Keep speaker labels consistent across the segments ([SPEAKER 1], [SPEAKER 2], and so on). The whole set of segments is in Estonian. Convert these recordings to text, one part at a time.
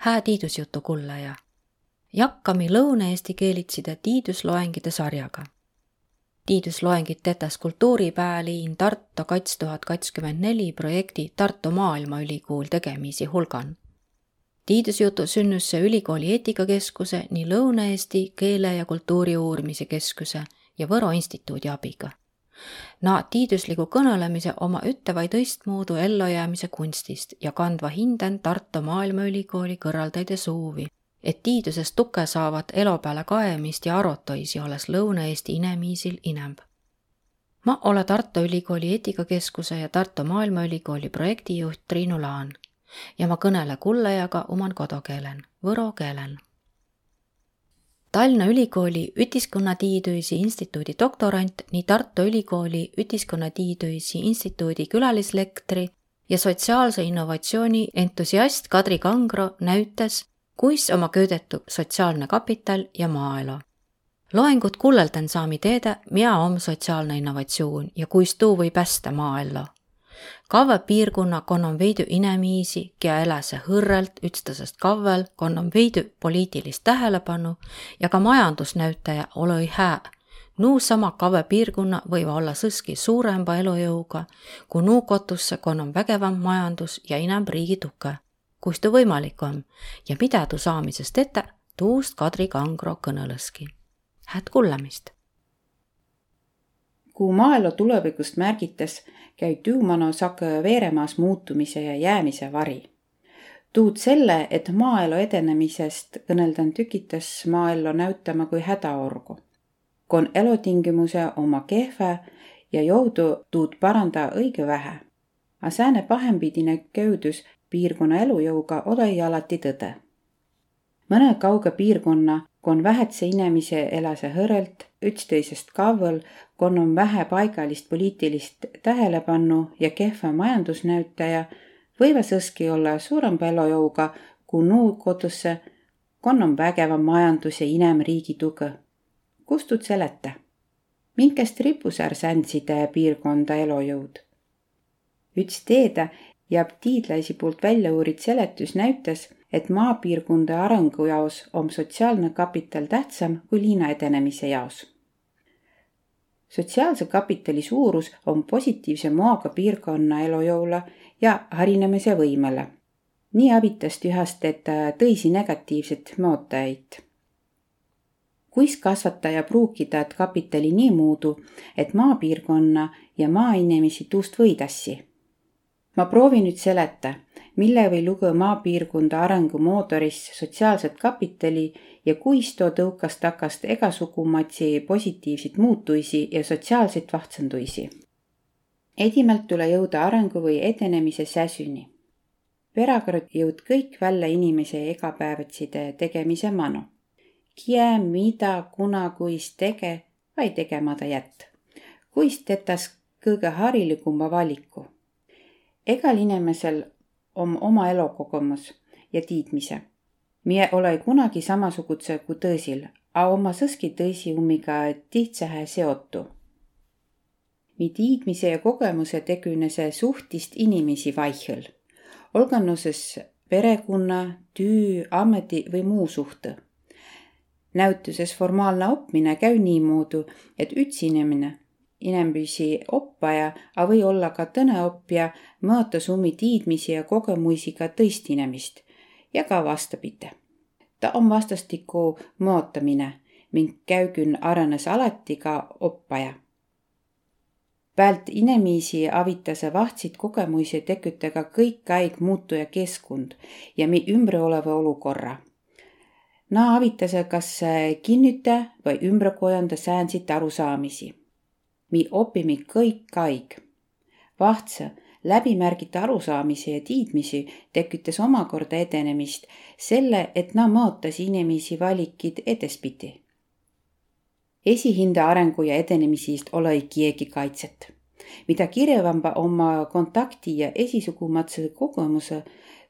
[SPEAKER 1] hää tiidusjutu kullaja. jakkami lõuna-eesti keelitside tiidusloengide sarjaga. tiidusloengid tetas kultuuripäeliin Tartu kats tuhat kakskümmend neli projekti Tartu Maailmaülikool tegemisi hulgan. tiidusjutu sünnus see ülikooli eetikakeskuse nii Lõuna-Eesti keele ja kultuuri uurimise keskuse ja Võro instituudi abiga Na tiidusliku kõnelemise oma ütteva tõistmoodu ellujäämise kunstist ja kandva hinden Tartu Maailmaülikooli kõrvaltäide suuvi, et tiidusest tuke saavat elo peale kaemist ja arotoisi olles Lõuna-Eesti inemiisil inemb. ma ole Tartu Ülikooli eetikakeskuse ja Tartu Maailmaülikooli projektijuht Triinu Laan ja ma kõnele kullajaga oman kodukeelen, võro keelen Tallinna Ülikooli Ütiskonnatiidüisi instituudi doktorant, nii Tartu Ülikooli Ütiskonnatiidüisi instituudi külalislektri ja sotsiaalse innovatsiooni entusiast Kadri Kangro näütas, kuis oma köödetu sotsiaalne kapital ja maaelu. loengut kulleldan saami teedä, mida on sotsiaalne innovatsioon ja kuis tuu võib hästa maaellu Kavve piirkonna konnom veidi inemiisi, kia eläse hõrrelt ütstasest kavvel, konnom veidi poliitilist tähelepanu ja ka majandusnäütaja olõi hää. Nuu sama kavve piirkonna võiva olla sõski suuremba elujõuga, kui nuu kotusse konnom vägevam majandus ja inem riigi tuke. kus tuu võimalik on ja mida tuu saamisest ette, tuust Kadri Kangro kõneleski. Hääd kuulamist!
[SPEAKER 2] Kui maaelu tulevikust märgitas, käib Tuumano Sake Veeremaas muutumise ja jäämise vari. tuud selle, et maaelu edenemisest kõneldan tükitas maaellu näütama kui hädaorgu. kon elutingimuse oma kehve ja jõudu tuud paranda õige vähe. A sääne pahempidine köüdus piirkonna elujõuga olõi alati tõde. Mõne kauge piirkonna kon vähetse inemise elase hõrelt ütsteisest kavvõl, kon on vähe paigalist poliitilist tähelepannu ja kehva majandusnäütaja, võiva sõski olla suuremba elujõuga kui nuu kodusse, kon on vägevam majandus ja inemriigi tuge. kust tuud seleta? minkest ripusär sändside piirkonda elujõud? üts teeda ja tiidlaisi poolt välja uurid seletus näütas et maapiirkondade arengu jaos on sotsiaalne kapital tähtsam kui linna edenemise jaos. sotsiaalse kapitali suurus on positiivse moaga piirkonna elujõule ja harinemise võimele. nii abitast ühest, et tõisi negatiivset mootajaid kuis kasvata ja pruukida kapitali niimoodi, et maapiirkonna ja maainimesi tuust võidassi. ma proovin nüüd seleta mille või lugu maapiirkonda arengumootoris sotsiaalset kapitali ja kuis too tõukas takast egasugumatsi positiivseid muutuisi ja sotsiaalseid vahtsanduisi. edimalt tule jõuda arengu või edenemise säsüni. perekord jõud kõik välja inimese igapäevatside tegemise manu. kie, mida, kuna, kuis tege vai tegemata jätt. kuis tetas kõige harilikuma valiku. egal inimesel om oma elukogemus ja tiidmise. Mie ole kunagi samasugudse kui tõsil, a oma sõski tõsi ummiga tihtsähe seotu. Mi tiidmise ja kogemuse tegünese suhtist inimesi vaihel, olganuses perekonna, tüü, ameti või muu suhte. näütuses formaalne õppimine käü niimoodi, et üks inimene inembüisi oppaja, a või olla ka tõneoppija, mõõta summi tiidmisi ja kogemusi ka tõist inemist ja ka vastapidi. ta on vastastikku mõõtamine, ming käükün arenes alati ka oppaja. Päält inemiisi avitase vahtsid kogemusi tekütega kõik aeg muutuja keskkond ja mi ümber oleva olukorra Naa avitase kas kinnüta või ümber kujunda säänsit arusaamisi mi opimi kõik kaig. vahtsa läbimärgite arusaamise ja tiidmisi tekütas omakorda edenemist selle, et na mõotas inimesi valikid edespidi. esihinda arengu ja edenemisest ole keegi kaitset. mida kirjavamba oma kontakti ja esisugumatse kogemuse,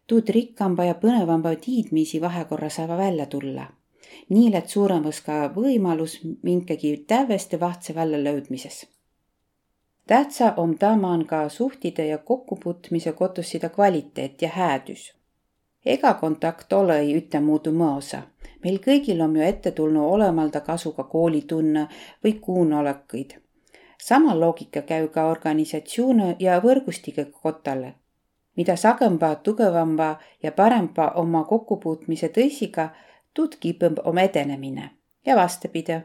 [SPEAKER 2] tuud rikkamba ja põnevamba tiidmisi vahekorra saava välja tulla nii lätt suuremas ka võimalus minkagi täiesti vahtse väljalöödmises. tähtsa om tamaan ka suhtide ja kokkuputmise kotussida kvaliteet ja häädus. ega kontakt ole ühtemoodi mõosa. meil kõigil on ju ette tulnud olemalda kasu ka koolitunne või kuunolekuid. sama loogika käib ka organisatsioone ja võrgustike kotale. mida sagamba, tugevamba ja parempa oma kokkupuutmise tõsiga, tuud kipõmb oma edenemine ja vastupidi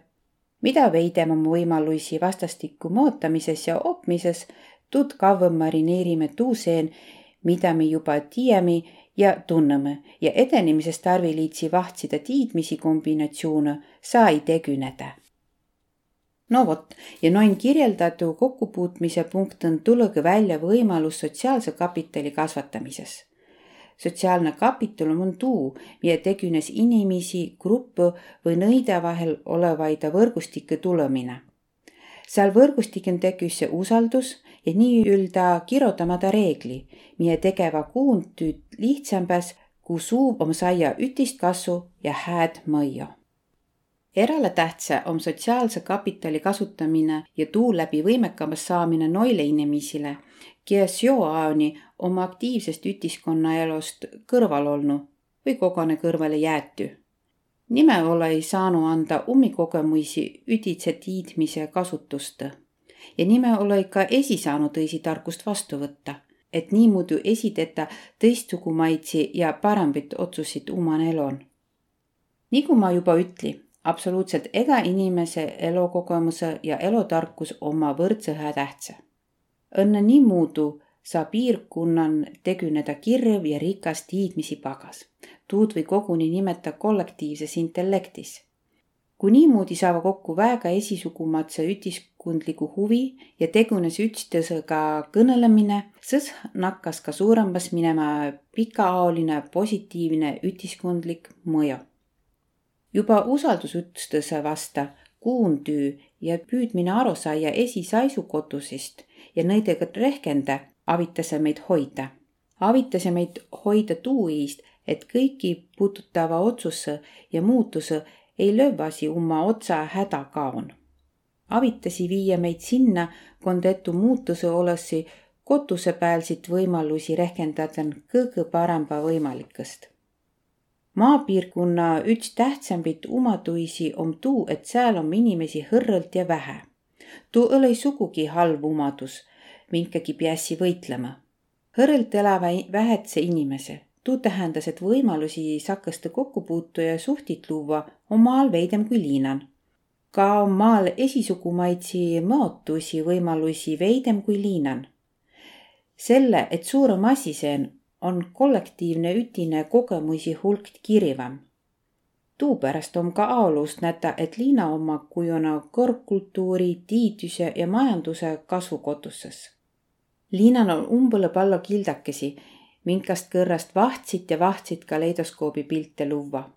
[SPEAKER 2] mida veidem on võimalusi vastastikku mootamises ja opmises, tuud kauem marineerime tuuseen, mida me juba tiiämi ja tunneme ja edenemisest tarviliitsi vahtsida tiidmisi kombinatsioone saa ei tegüneda. no vot, ja noin kirjeldatu kokkupuutmise punkt on tulegi välja võimalus sotsiaalse kapitali kasvatamises sotsiaalne kapital on tuu, mille tegünes inimesi, gruppe või nõide vahel olevaid võrgustike tulemine. seal võrgustikel tekkis see usaldus ja nii-öelda kirjutamata reegli, mille tegeva kuuntüüd lihtsambas, kui suuv om saia ütist kasu ja hääd mõju erale tähtsa on sotsiaalse kapitali kasutamine ja tuu läbi võimekamas saamine noile inimesile, kes joaani oma aktiivsest ütiskonnaelust kõrval olnu või kogane kõrvale jäetu. nime ole ei saanud anda ummikogemusi üditse tiidmise kasutust ja nime ole ikka esi saanud tõisi tarkust vastu võtta, et niimoodi esideta teistsugumaidsi ja paremit otsusid oman elon. nagu ma juba ütli, absoluutselt ega inimese elukogemuse ja elutarkus oma võrdse tähtsa. õnne niimoodi saa piirkonnan tegüneda kirv ja rikas tiidmisi pagas. tuud või koguni nimeta kollektiivses intellektis. kui niimoodi saava kokku väga esisugumatse ütiskundliku huvi ja tegunes üksteisega kõnelemine, sõs nakkas ka suuremas minema pikaajaline positiivne ütiskundlik mõju. Juba usaldusütstuse vasta kuuntüü ja püüdmine aru saia esisaisukotusest ja nõidega rehkenda avitase meid hoida. avitase meid hoida tuu iist, et kõiki puudutava otsuse ja muutuse ei lövvasi oma otsa häda kaon. avitasi viia meid sinna, kondetu muutuse olessi kotusepäälsit võimalusi rehkendada kõige parempa võimalikest. Maapiirkonna üks tähtsamit omaduisi on tuu, et seal on inimesi hõrralt ja vähe. tuu õle sugugi halb omadus minkagi piässi võitlema. hõrelt elava vähetse inimese, tuu tähendas, et võimalusi sakõste kokkupuutuja suhtit luua on maal veidem kui liinan. ka on maal esisugumaidsi maotusi võimalusi veidem kui liinan. selle, et suurem asi see on, kollektiivne ütine kogemusi hulk kirivam. Tuupärast on ka ajaloost näta, et liina oma kujuna kõrgkultuuri, tiiduse ja majanduse kasvukotuses liinal on umbõlõ pallo kildakesi, minkast kõrrast vahtsit ja vahtsit kaleidoskoobi pilte luua.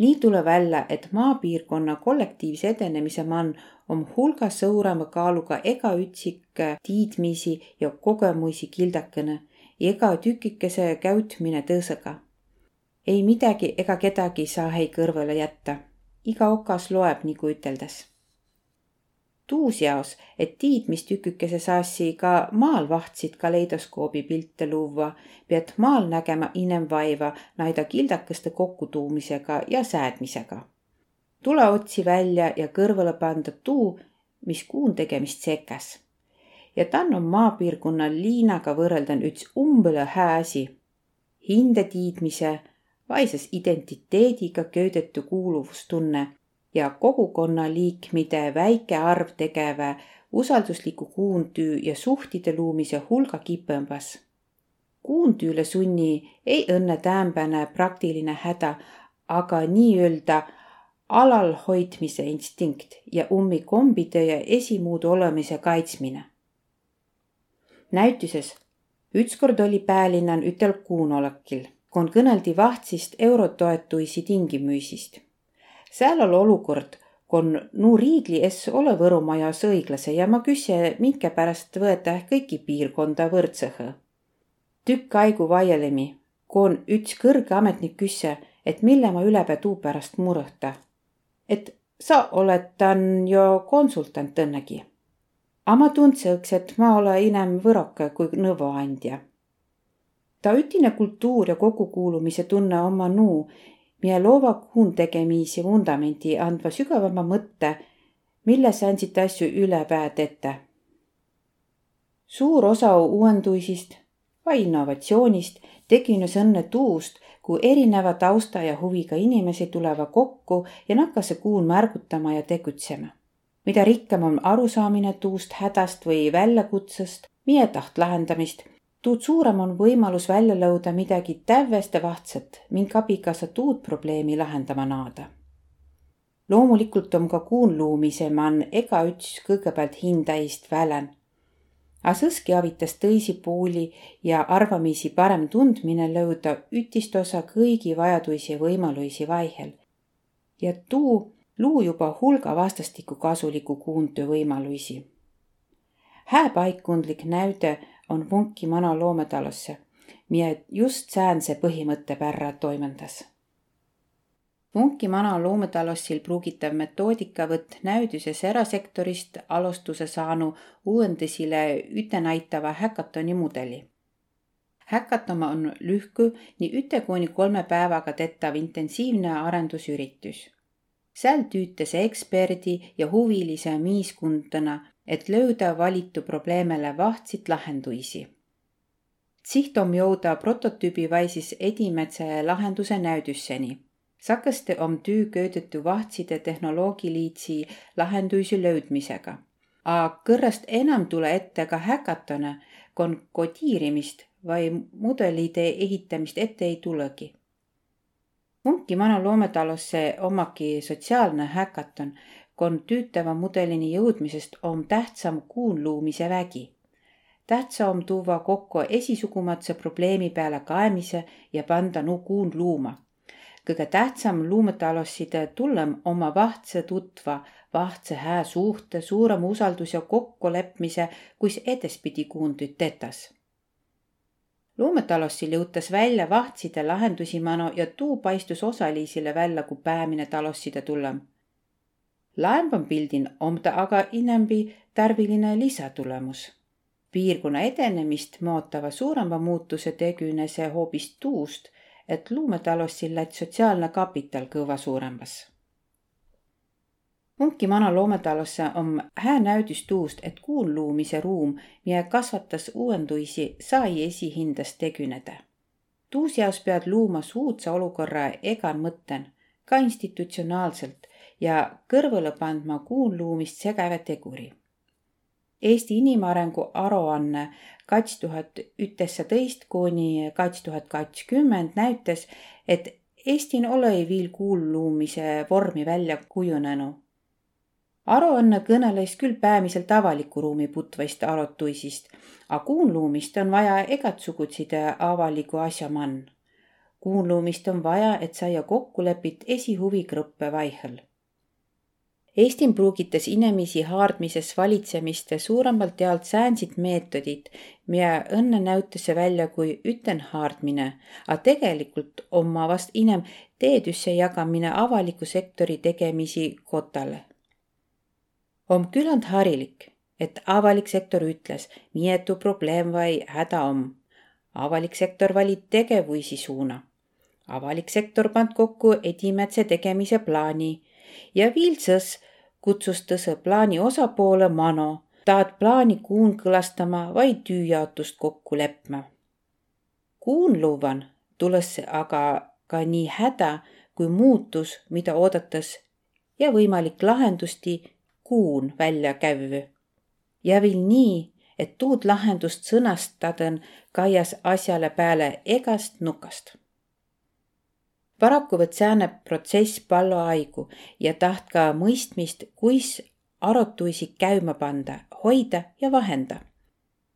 [SPEAKER 2] nii tule välja, et maapiirkonna kollektiivse edenemise man on hulga suurema kaaluga ega ütsik tiidmisi ja kogemusi kildakene ja ega tükikese käutmine tõõsõga. ei midagi ega kedagi saa hei kõrvale jätta. iga okas loeb, nagu üteldes tuusjaos, et tiidmistükükese saassi ka maal vahtsid kaleidoskoobi pilte luua, pead maal nägema inem vaiva naida kildakeste kokkutuumisega ja säädmisega. tule otsi välja ja kõrvale panda tuu, mis kuun tegemist sekas. Ja tann on maapiirkonnal liinaga võrreldan üts umbõlõ hää asi. hinde tiidmise, vaises identiteediga köödetu kuuluvustunne ja kogukonnaliikmide väike arv tegeve usaldusliku kuuntüü ja suhtide luumise hulga kipõmbas. kuuntüüle sunni ei õnne täämbäne praktiline häda, aga nii-öelda alalhoidmise instinkt ja ummikombide ja esimuudu olemise kaitsmine. Näituses ükskord oli päälinnan ütel kuunolekil, kon kõneldi vahtsist eurotoetuisi tingimüüsist seal oli olukord, kun nuu riigli es ole Võrumajas õiglase ja ma küse, minkä pärast võeta kõiki piirkonda võrdsõhõ. tükk aigu vaielemi, kun üts kõrge ametnik küsse, et mille ma ülepea tuu pärast murõhta. et sa oled tan jo konsultant õnnegi. A ma tundsõks, et ma ole inem võroke kui nõvoandja. ta ütine kultuur ja kokkukuulumise tunne oma nuu, meie loova kuun tegemisi vundamenti andva sügavama mõtte, milles andsid asju ülepäät ette. suur osa uuenduisist vai innovatsioonist tekines õnne tuust, kui erineva tausta ja huviga inimesi tulevad kokku ja nakkase kuun märgutama ja tegutsema. Mida rikkam on arusaamine tuust hädast või väljakutsest, meie taht lahendamist, tuud suurem on võimalus välja lõuda midagi täiesti vahtset, mink abiga sa tuud probleemi lahendama naada. loomulikult on ka kuun loomise man egaüts kõigepealt hindaist välen A sõski avitas tõisi puuli ja arvamisi parem tundmine lõuda ütist osa kõigi vajaduisi ja võimaluisi vaihel. ja tuu luu juba hulga vastastikku kasuliku kuuntöö võimaluisi. hääpaikundlik näide on Munki mana loometalosse, mida just säänse põhimõtte pärra toimendas Munki mana loometalossil pruugitav metoodika võtt näüduses erasektorist alustuse saanu uuendisile ütenäitava häkatoni mudeli. häkatom on lühku nii üte kuni kolme päevaga tehtav intensiivne arendusüritus. Seal tüütas eksperdi ja huvilise miiskundana, et lööda valitu probleemele vahtsid lahenduisi siht on jõuda prototüübi vaisis edimätse lahenduse näüdusseni Sakõstõ om tüü köödetu vahtside tehnoloogiliitsi lahenduisi löüdmisega. A kõrrast enam tule ette ka häkatone, kon kodiirimist vai mudelide ehitämist ette ei tulegi. Munki mana loometalosse omaki sotsiaalne häkaton, kon tüütava mudelini jõudmisest om tähtsam kuun luumise vägi. tähtsa om tuua kokku esisugumatse probleemi peale kaemise ja panda nu kuun luuma kõige tähtsam luumetalosside tullem oma vahtse tutva, vahtse hää suhte, suurema usaldus ja kokkulepmise, kuis edespidi kuundüt tetas. Luumetalossil jõutas välja vahtside lahendusi mano ja tuu paistus osaliisile välja kui päämine talosside tullem. laembam pildin om ta aga inembi tarviline lisatulemus piirkonna edenemist mootava suurema muutuse tegüne see hoopis tuust et luumetalossil lätt sotsiaalne kapital kõva suurembas. Munki mana loometalosse om hää näüdis tuust, et kuun luumise ruum, mille kasvatas uuenduisi, sai esihindas tegüneda. tuus jaos pead luuma suutsa olukorra egan mõtten, ka institutsionaalselt ja kõrvale pandma kuun luumist segava teguri Eesti inimarengu aruanne kats tuhat ütesateist kuni kats tuhat kakskümmend näitas, et Eestin olõ viil kuulluumise vormi välja kujunenud. Aruanne kõneles küll päämiselt avaliku ruumi putvaist arutuisist, a kuunluumist on vaja egatsugutside avaliku asja mann. kuunluumist on vaja, et saia kokkulepit esihuvigruppe vaihel Eestin pruugitas inemisi haardmises valitsemiste suuremalt jaolt säänsid meetodid, mia õnne näütase välja kui ütenhaardmine, a tegelikult oma vast inem teedüsse jagamine avaliku sektori tegemisi kotale. Om küländ harilik, et avalik sektor ütles, mietu probleem vai häda om. avalik sektor valib tegevuisi suuna. avalik sektor pand kokku edimätse tegemise plaani ja Viltsõs kutsus tõse plaani osapoole Mano, taad plaani kuun kõlastama vaid tüüjaotust kokku lepma. kuun luvan tulles aga ka nii häda kui muutus, mida oodatas ja võimalik lahendusti kuun välja kävvü. ja veel nii, et tuud lahendust sõnastaden kaias asjale peale egast nukast paraku võtt sääne protsess pallo aigu ja taht ka mõistmist, kuis arutuisi käima panda, hoida ja vahenda.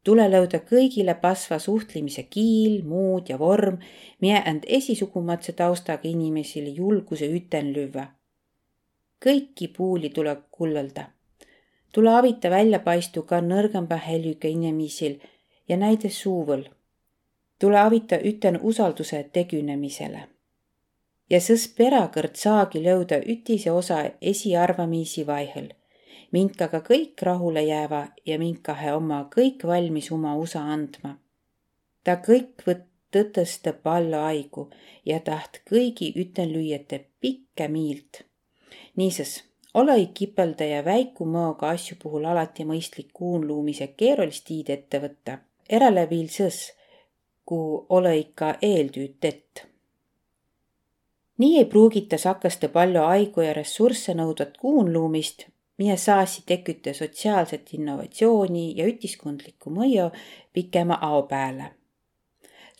[SPEAKER 2] tule lõuda kõigile pasva suhtlemise kiil, muud ja vorm, mie and esisugumatse taustaga inimesile julguse üten lüüa. Kõiki puuli tuleb kullelda. tule avita väljapaistu ka nõrgema helüga inemisil ja näide suuvõl. tule avita üten usalduse tegünemisele ja sõs perakõrd saagi löuda ütise osa esiarvamiisi vaihel. minkaga kõik rahule jääva ja minkahe oma kõik valmis oma usa andma. ta kõik võtt tõtõsta palju aigu ja taht kõigi ütenlüüjate pikkä miilt. Niisiis, ole kipelda ja väiku mõoga asju puhul alati mõistlik kuunluumise keerulist tiid ette võtta. Erale viil sõs, kui ole ikka eeltüüd tett nii ei pruugita sakasta palju aigu ja ressursse nõudvat kuunluumist, mille saasi teküta sotsiaalset innovatsiooni ja ütiskondlikku mõju pikema ao pääle.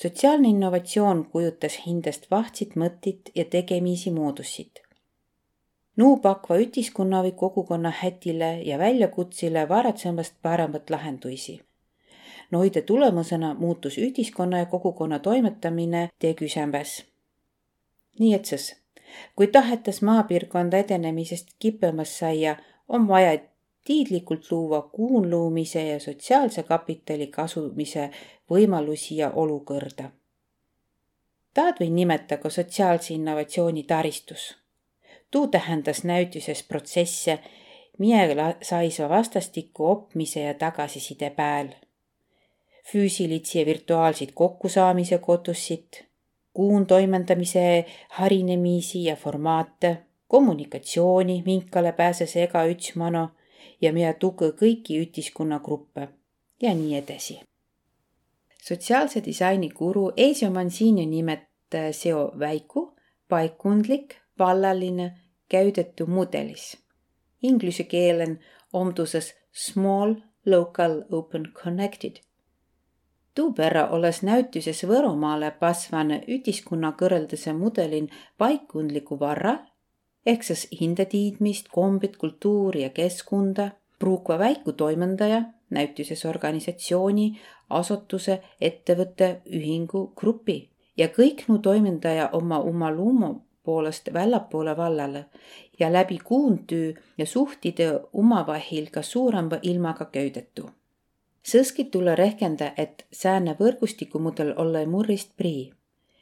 [SPEAKER 2] sotsiaalne innovatsioon kujutas hindest vahtsit mõttit ja tegemisi moodusid. Nuu pakva ütiskonna või kogukonna hätile ja väljakutsile varatsemast paremat lahenduisi. Noide tulemusena muutus ütiskonna ja kogukonna toimetamine tee küsembäs nii et siis, kui tahetes maapiirkonda edenemisest kipemas saia, on vaja tiidlikult luua kuunluumise ja sotsiaalse kapitali kasumise võimalusi ja olukõrda. taad või nimeta ka sotsiaalse innovatsiooni taristus. Tuu tähendas näütuses protsesse, millega saisa vastastikku opmise ja tagasiside pääl. füüsilitsi ja virtuaalseid kokkusaamise kotussid kuun toimendamise harinemisi ja formaate, kommunikatsiooni, minkale pääses ega üts mano ja meie tuge kõiki ütiskonnagruppe ja nii edasi. sotsiaalse disaini guru Eesio Mansini nimet seo väiku, paikkundlik, vallaline, käytetty mudelis. Inglise keelen omduses small, local, open, connected. Tuuperra olles näütuses Võromaale pasvane ütiskonna kõraldase mudelin paikundliku varra ehk siis hindetiidmist, kombit, kultuuri ja keskkunda, pruukva väiku toimendaja, näütuses organisatsiooni, asutuse, ettevõtte, ühingu, grupi. Ja kõik nu toimendaja oma oma luumu poolest väljapoole vallale ja läbi kuundtöö ja suhtide omavahel ka suurema ilmaga köidetu Sõskit tulla rehkenda, et sääne võrgustikumudel olla murrist prii.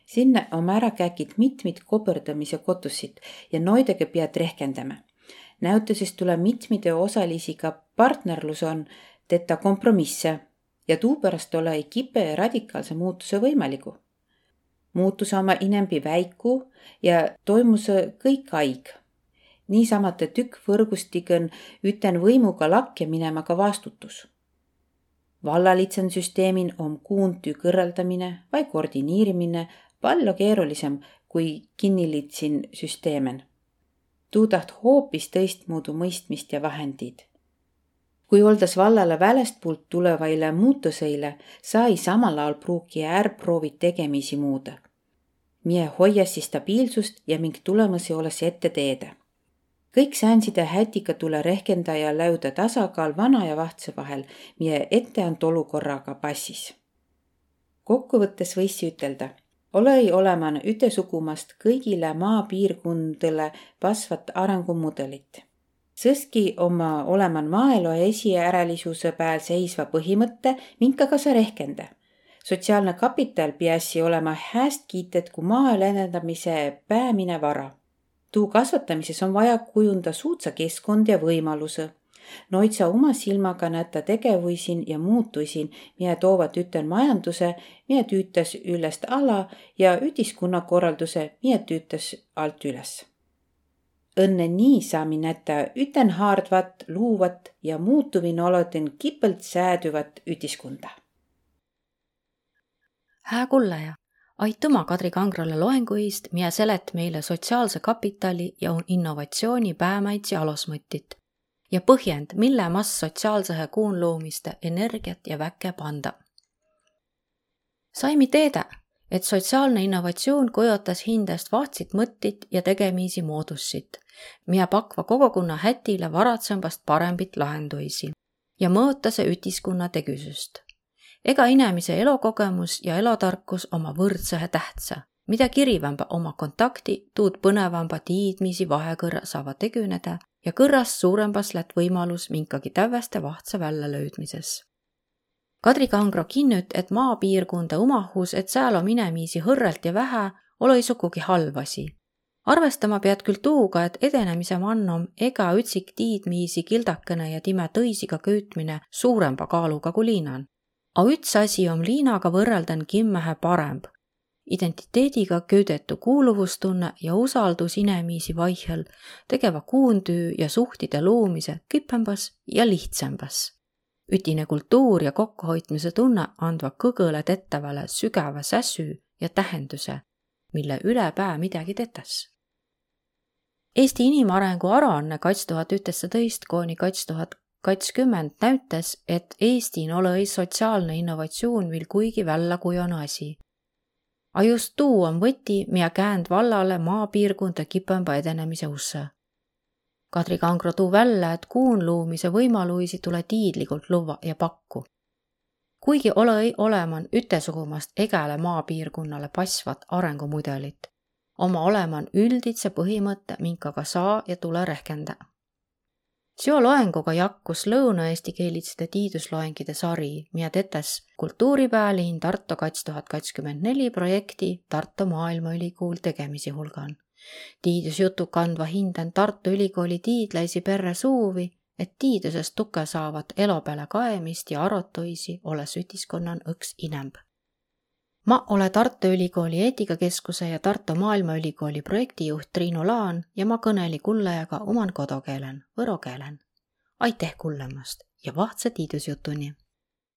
[SPEAKER 2] sinna on ära käkid mitmid koberdamise kotussid ja noidega pead rehkendama. näütuses tule mitmide osalisiga partnerlus on teda kompromisse ja tuupärast ole kipe ja radikaalse muutuse võimaliku. Muutus oma inembi väiku ja toimus kõik haig niisamate tükk võrgustikon üten võimuga lakke minema ka vastutus vallalitsendussüsteemin on kuuntü kõrraldamine vai koordineerimine palju keerulisem kui kinnilitsin süsteemen. tuu taht hoopis tõistmoodi mõistmist ja vahendid. Kui oldes vallale välestpoolt tulevaile muutuseile, sai samal ajal pruugi äärproovid tegemisi muuda. meie hoias siis stabiilsust ja mingi tulemusi olles ette teeda kõik säänside hätiga tule rehkendaja läuda tasakaal vana ja vahtse vahel, meie etteantud olukorraga passis. kokkuvõttes võis ütelda, ole oleman ütesugumast kõigile maapiirkondadele pasvat arengumudelit. Sõski oma oleman maaelu esiäralisuse peal seisva põhimõtte, minkaga sa rehkenda sotsiaalne kapital peasi olema hästi kiitet kui maaelu edendamise päämine vara tuu kasvatamises on vaja kujunda suutsa keskkond ja võimaluse. Noid sa oma silmaga näta tegevusin ja muutusin, mida toovad üten majanduse, mida tüütas ülest ala ja ütiskonnakorralduse, mida tüütas alt üles. Õnne nii saami näta üten haardvat, luuvat ja muutuvin oloten kipelt säädüvat ütiskonda.
[SPEAKER 1] hää kullaja aitüma Kadri Kangrale loengu eest, mille selet meile sotsiaalse kapitali ja innovatsiooni päämäits ja alusmõttit ja põhjend, mille mass sotsiaalsehe kuun loomiste energiat ja väkke panda. saimi teada, et sotsiaalne innovatsioon kujutas hindest vahtsit mõttit ja tegemisi moodussit, mida pakva kogukonna hätile varatsembast parembit lahenduisi ja mõõta see ütiskonna tegüsüst ega inemise elukogemus ja elotarkus oma võrdsehe tähtsa. mida kirivamba oma kontakti, tuud põnevamba tiidmisi vahekõrra saavad tegüneda ja kõrrast suurembas lätt võimalus minkagi täveste vahtsa välja löödmises. Kadri Kangro kinnüt, et maapiirkonda umahus, et sääl on inemiisi hõrrelt ja vähe, ole sugugi halb asi. Arvestama pead küll tuuga, et edenemise mannom ega ütsik tiidmiisi kildakene ja time tõisiga köütmine suuremba kaaluga kui liinan. A üts asi om Liinaga võrrelden kimmähe paremb, identiteediga köüdetu kuuluvustunne ja usaldus inemiisi vaihel tegeva kuundüü ja suhtide loomise küpembas ja lihtsambas. Ütine kultuur ja kokkuhoidmise tunne andva kõgõle tettavale sügava säsü ja tähenduse, mille üle pää midagi tetas. Eesti inimarengu aruanne kats tuhat üteteist kooni kats tuhat kakskümmend näütas, et Eestiin olõ-i sotsiaalne innovatsioon viil kuigi väljakujone asi a just tuu on võti, miä käänd vallale maapiirkonda kipõmba edenemise usse. Kadri Kangro tuu välja, et kuun loomise võimaluisi tule tiidlikult luua ja pakku. kuigi ole oleman ütesugumast egale maapiirkonnale pasvat arengumudelit, oma oleman ülditse põhimõtte, minkaga saa ja tule rehkenda seo loenguga jakkus lõuna-eesti keelitside tiidusloengide sari, mida tetes kultuuripäälin Tartu kats tuhat kakskümmend neli projekti Tartu Maailmaülikool tegemisi hulgan. Tiidusjutu kandva hindan Tartu Ülikooli tiidlaisi perre suuvi, et tiidusest tuge saavat elo peale kaemist ja arutuisi olles ütiskonnan õks inemb ma olen Tartu Ülikooli eetikakeskuse ja Tartu Maailmaülikooli projektijuht Triinu Laan ja ma kõneli kullajaga oman kodukeelen, võro keelen. aitäh kuulamast ja vahtsa tiidusjutuni